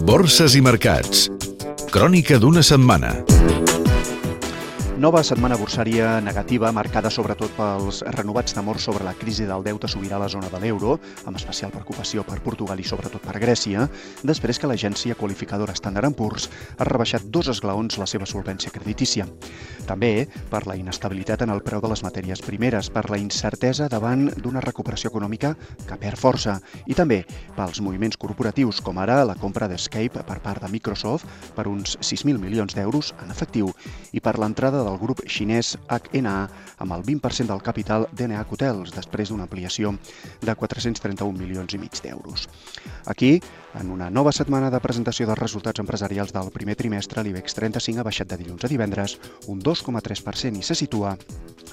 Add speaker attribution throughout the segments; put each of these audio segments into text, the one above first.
Speaker 1: Borses i mercats. Crònica d'una setmana.
Speaker 2: Nova setmana borsària negativa, marcada sobretot pels renovats temors sobre la crisi del deute sobirà a la zona de l'euro, amb especial preocupació per Portugal i sobretot per Grècia, després que l'agència qualificadora Standard Poor's ha rebaixat dos esglaons la seva solvència creditícia. També per la inestabilitat en el preu de les matèries primeres, per la incertesa davant d'una recuperació econòmica que perd força i també pels moviments corporatius, com ara la compra d'Escape per part de Microsoft per uns 6.000 milions d'euros en efectiu i per l'entrada del grup xinès HNA amb el 20% del capital d'NA Hotels després d'una ampliació de 431 milions i mig d'euros. Aquí, en una nova setmana de presentació dels resultats empresarials del primer trimestre, l'IBEX 35 ha baixat de dilluns a divendres un 2,3% i se situa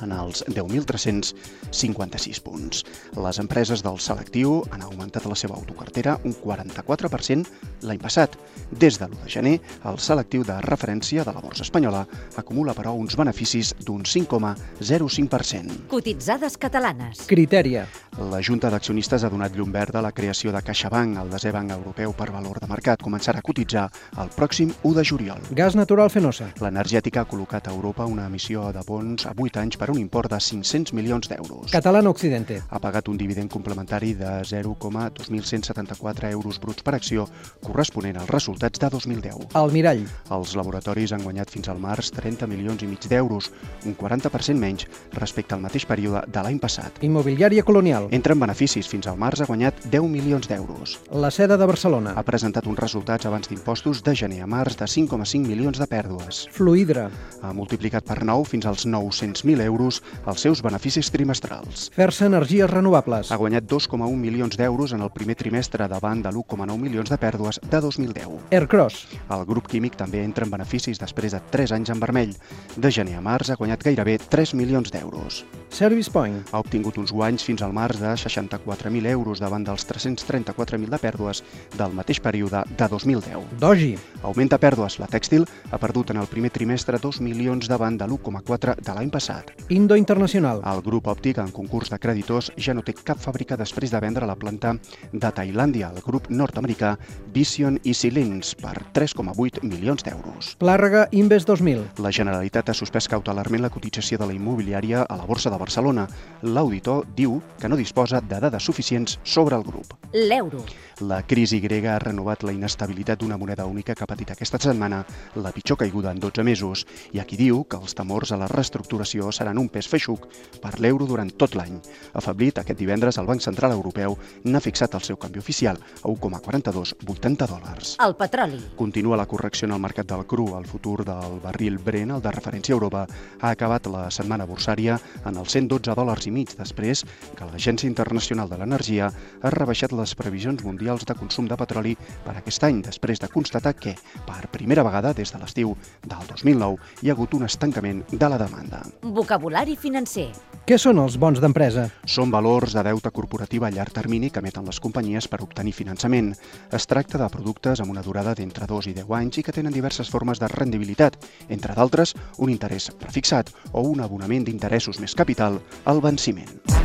Speaker 2: en els 10.356 punts. Les empreses del selectiu han augmentat la seva autocartera un 44% l'any passat. Des de l'1 de gener, el selectiu de referència de la borsa espanyola acumula, però, uns beneficis d'un 5,05%.
Speaker 3: Cotitzades catalanes.
Speaker 4: Criteria.
Speaker 2: La Junta d'Accionistes ha donat llum verd a la creació de CaixaBank, el desè banc europeu per valor de mercat, començarà a cotitzar el pròxim 1 de juliol.
Speaker 4: Gas natural fenosa.
Speaker 2: L'energètica ha col·locat a Europa una emissió de bons a 8 anys per un import de 500 milions d'euros.
Speaker 4: Catalana Occidente.
Speaker 2: Ha pagat un dividend complementari de 0,2174 euros bruts per acció, corresponent als resultats de 2010.
Speaker 4: El Mirall.
Speaker 2: Els laboratoris han guanyat fins al març 30 milions i mig d'euros, un 40% menys respecte al mateix període de l'any passat.
Speaker 4: Immobiliària Colonial.
Speaker 2: Entre en beneficis, fins al març ha guanyat 10 milions d'euros.
Speaker 4: La seda de Barcelona.
Speaker 2: Ha presentat uns resultats abans d'impostos de gener a març de 5,5 milions de pèrdues.
Speaker 4: Fluidra.
Speaker 2: Ha multiplicat per 9 fins als 900.000 euros els seus beneficis trimestrals.
Speaker 4: Fer-se energies renovables.
Speaker 2: Ha guanyat 2,1 milions d'euros en el primer trimestre davant de l'1,9 milions de pèrdues de 2010.
Speaker 4: Aircross.
Speaker 2: El grup químic també entra en beneficis després de 3 anys en vermell. De gener a març ha guanyat gairebé 3 milions d'euros.
Speaker 4: Service Point.
Speaker 2: Ha obtingut uns guanys fins al març de 64.000 euros davant dels 334.000 de pèrdues del mateix període de 2010.
Speaker 4: Doji.
Speaker 2: Augmenta pèrdues. La tèxtil ha perdut en el primer trimestre 2 milions davant de l'1,4 de l'any passat.
Speaker 4: Indo Internacional.
Speaker 2: El grup òptic, en concurs de creditors, ja no té cap fàbrica després de vendre la planta de Tailàndia al grup nord-americà Vision i Silins per 3,8 milions d'euros.
Speaker 4: Plàrrega Invest 2000.
Speaker 2: La Generalitat ha suspès cautelarment la cotització de la immobiliària a la Borsa de Barcelona. L'auditor diu que no disposa de dades suficients sobre el grup.
Speaker 3: L'euro.
Speaker 2: La crisi grega ha renovat la inestabilitat d'una moneda única que ha patit aquesta setmana la pitjor caiguda en 12 mesos i aquí diu que els temors a la reestructuració seran un pes feixuc per l'euro durant tot l'any. Afablit, aquest divendres el Banc Central Europeu n'ha fixat el seu canvi oficial a 1,4280 dòlars.
Speaker 3: El petroli.
Speaker 2: Continua la correcció en el mercat del cru. El futur del barril Brent, el de referència a Europa, ha acabat la setmana borsària en els 112 dòlars i mig després que l'Agència Internacional de l'Energia ha rebaixat les previsions mundials de consum de petroli per aquest any, després de constatar que, per primera vegada des de l'estiu del 2009, hi ha hagut un estancament de la demanda.
Speaker 3: Vocabulari financer.
Speaker 4: Què són els bons d'empresa?
Speaker 2: Són valors de deute corporativa a llarg termini que emeten les companyies per obtenir finançament. Es tracta de productes amb una durada d'entre 2 i 10 anys i que tenen diverses formes de rendibilitat, entre d'altres, un interès prefixat o un abonament d'interessos més capital al venciment.